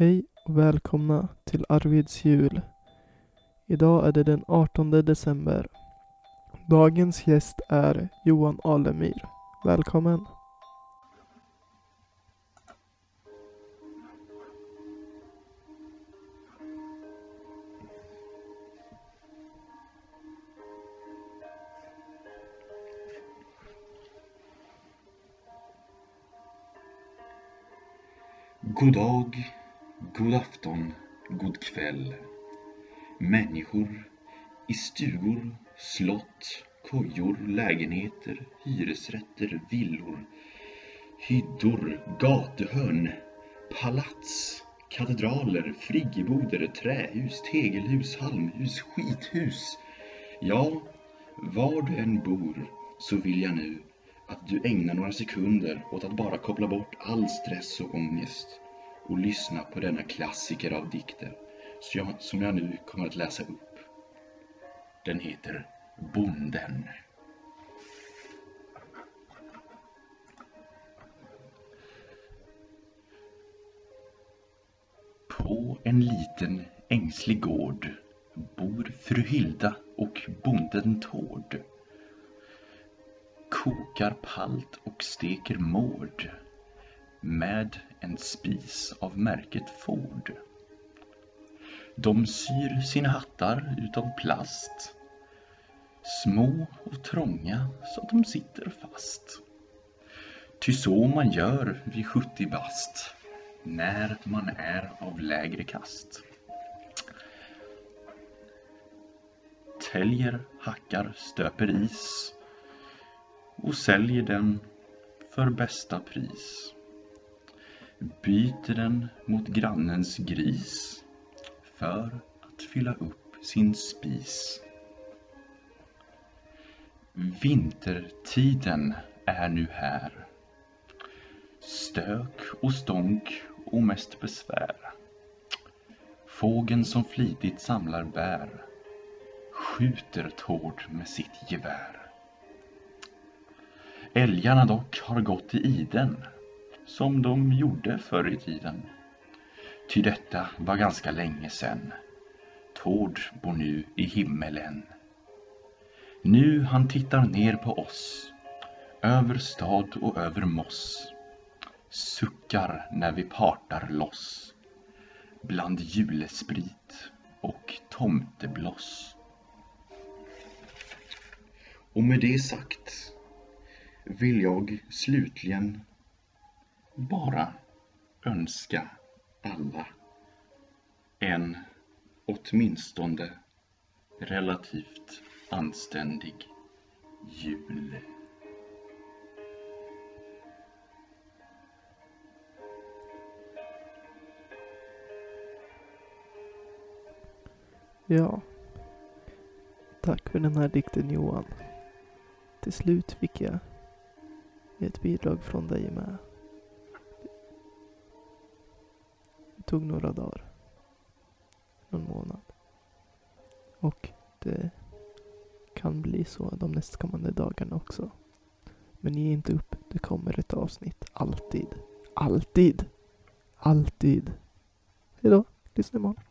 Hej och välkomna till Arvids jul. Idag är det den 18 december. Dagens gäst är Johan Alemyr. Välkommen! God dag, god afton, god kväll. Människor i stugor, slott, kojor, lägenheter, hyresrätter, villor, hyddor, gatuhörn, palats, katedraler, friggeboder, trähus, tegelhus, halmhus, skithus. Ja, var du än bor så vill jag nu att du ägnar några sekunder åt att bara koppla bort all stress och ångest och lyssna på denna klassiker av dikter som jag nu kommer att läsa upp. Den heter Bonden. På en liten ängslig gård bor fru Hilda och bonden Tord kokar palt och steker mård med en spis av märket Ford. De syr sina hattar utav plast små och trånga så att de sitter fast. Ty så man gör vid 70 bast när man är av lägre kast. Täljer, hackar, stöper is och säljer den för bästa pris. Byter den mot grannens gris för att fylla upp sin spis. Vintertiden är nu här. Stök och stånk och mest besvär. Fågeln som flitigt samlar bär skjuter Tord med sitt gevär. Älgarna dock har gått i iden, som de gjorde förr i tiden. Ty detta var ganska länge sen. Tord bor nu i himmelen. Nu han tittar ner på oss, över stad och över moss. Suckar när vi partar loss, bland julesprit och tomtebloss. Och med det sagt vill jag slutligen bara önska alla en åtminstone relativt anständig jul. Ja. Tack för den här dikten Johan. Till slut fick jag ett bidrag från dig med. Tog några dagar. Någon månad. Och det kan bli så de nästkommande dagarna också. Men ge inte upp. Det kommer ett avsnitt. Alltid. Alltid. Alltid. Hejdå. Lyssna imorgon.